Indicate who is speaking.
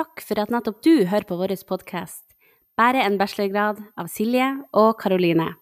Speaker 1: takk for at nettopp du hører på vår podkast, Bare en bachelorgrad av Silje og Karoline.